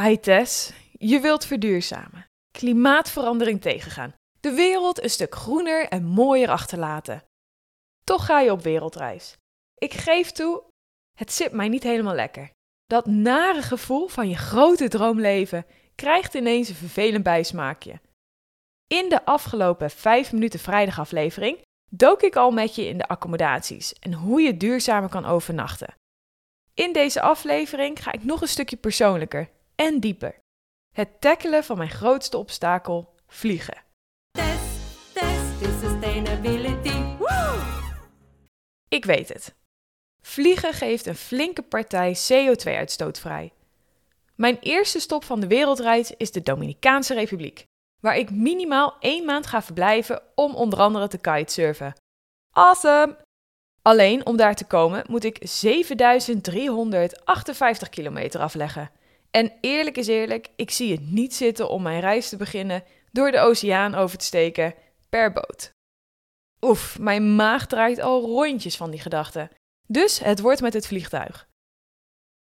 Ai Tess, je wilt verduurzamen, klimaatverandering tegengaan, de wereld een stuk groener en mooier achterlaten. Toch ga je op wereldreis. Ik geef toe, het zit mij niet helemaal lekker. Dat nare gevoel van je grote droomleven krijgt ineens een vervelend bijsmaakje. In de afgelopen 5 minuten vrijdagaflevering dook ik al met je in de accommodaties en hoe je duurzamer kan overnachten. In deze aflevering ga ik nog een stukje persoonlijker en dieper. Het tackelen van mijn grootste obstakel, vliegen. Test, test is sustainability. Woo! Ik weet het. Vliegen geeft een flinke partij CO2-uitstoot vrij. Mijn eerste stop van de wereldreis is de Dominicaanse Republiek, waar ik minimaal één maand ga verblijven om onder andere te kitesurfen. Awesome! Alleen om daar te komen moet ik 7358 kilometer afleggen. En eerlijk is eerlijk, ik zie het niet zitten om mijn reis te beginnen door de oceaan over te steken per boot. Oef, mijn maag draait al rondjes van die gedachten. Dus het wordt met het vliegtuig.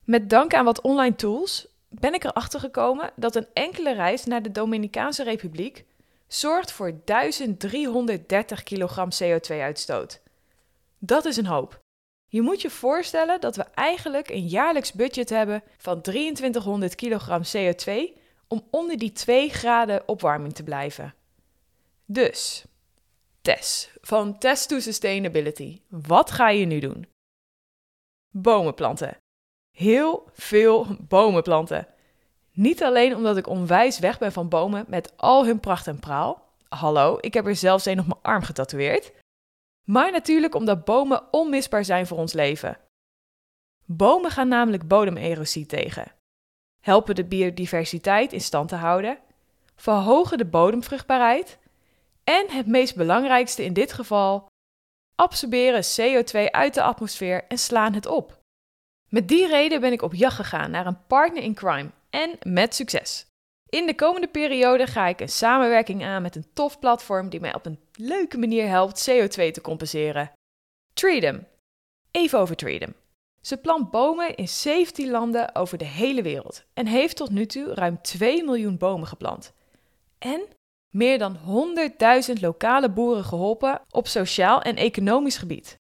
Met dank aan wat online tools ben ik erachter gekomen dat een enkele reis naar de Dominicaanse Republiek zorgt voor 1330 kilogram CO2-uitstoot. Dat is een hoop. Je moet je voorstellen dat we eigenlijk een jaarlijks budget hebben van 2300 kilogram CO2 om onder die 2 graden opwarming te blijven. Dus, Tess, van Test to Sustainability. Wat ga je nu doen? Bomen planten. Heel veel bomen planten. Niet alleen omdat ik onwijs weg ben van bomen met al hun pracht en praal. Hallo, ik heb er zelfs een op mijn arm getatoeëerd. Maar natuurlijk omdat bomen onmisbaar zijn voor ons leven. Bomen gaan namelijk bodemerosie tegen, helpen de biodiversiteit in stand te houden, verhogen de bodemvruchtbaarheid en het meest belangrijkste in dit geval, absorberen CO2 uit de atmosfeer en slaan het op. Met die reden ben ik op jacht gegaan naar een partner in crime en met succes. In de komende periode ga ik een samenwerking aan met een tof platform die mij op een leuke manier helpt CO2 te compenseren. Treedom. Even over Treedom. Ze plant bomen in 17 landen over de hele wereld en heeft tot nu toe ruim 2 miljoen bomen geplant. En meer dan 100.000 lokale boeren geholpen op sociaal en economisch gebied.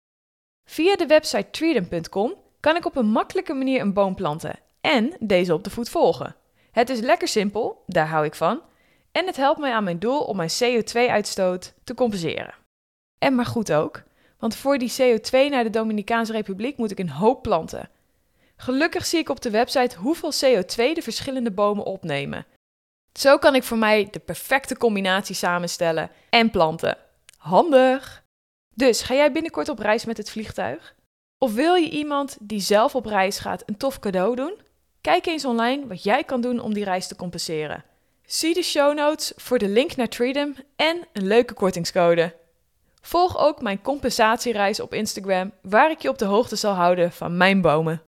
Via de website treedom.com kan ik op een makkelijke manier een boom planten en deze op de voet volgen. Het is lekker simpel, daar hou ik van, en het helpt mij aan mijn doel om mijn CO2-uitstoot te compenseren. En maar goed ook, want voor die CO2 naar de Dominicaanse Republiek moet ik een hoop planten. Gelukkig zie ik op de website hoeveel CO2 de verschillende bomen opnemen. Zo kan ik voor mij de perfecte combinatie samenstellen en planten. Handig! Dus ga jij binnenkort op reis met het vliegtuig? Of wil je iemand die zelf op reis gaat een tof cadeau doen? Kijk eens online wat jij kan doen om die reis te compenseren. Zie de show notes voor de link naar Freedom en een leuke kortingscode. Volg ook mijn compensatiereis op Instagram, waar ik je op de hoogte zal houden van mijn bomen.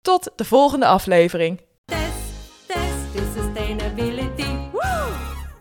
Tot de volgende aflevering.